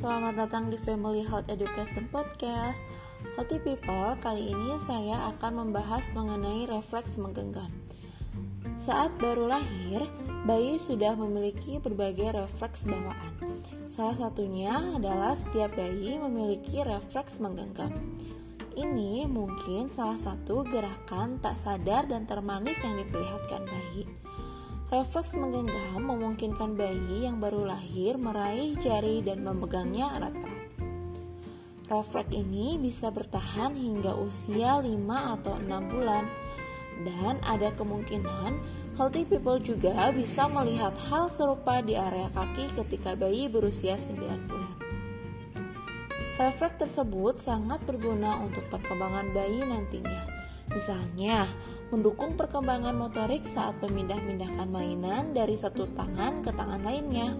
selamat datang di Family Health Education Podcast. Healthy People, kali ini saya akan membahas mengenai refleks menggenggam. Saat baru lahir, bayi sudah memiliki berbagai refleks bawaan. Salah satunya adalah setiap bayi memiliki refleks menggenggam. Ini mungkin salah satu gerakan tak sadar dan termanis yang diperlihatkan bayi. Refleks menggenggam memungkinkan bayi yang baru lahir meraih jari dan memegangnya erat-erat. Refleks ini bisa bertahan hingga usia 5 atau 6 bulan dan ada kemungkinan healthy people juga bisa melihat hal serupa di area kaki ketika bayi berusia 9 bulan. Refleks tersebut sangat berguna untuk perkembangan bayi nantinya. Misalnya, mendukung perkembangan motorik saat memindah-mindahkan mainan dari satu tangan ke tangan lainnya.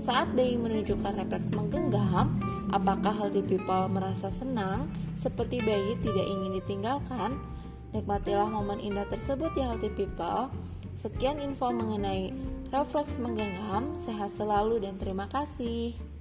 Saat bayi menunjukkan refleks menggenggam, apakah healthy people merasa senang seperti bayi tidak ingin ditinggalkan? Nikmatilah momen indah tersebut ya healthy people. Sekian info mengenai refleks menggenggam. Sehat selalu dan terima kasih.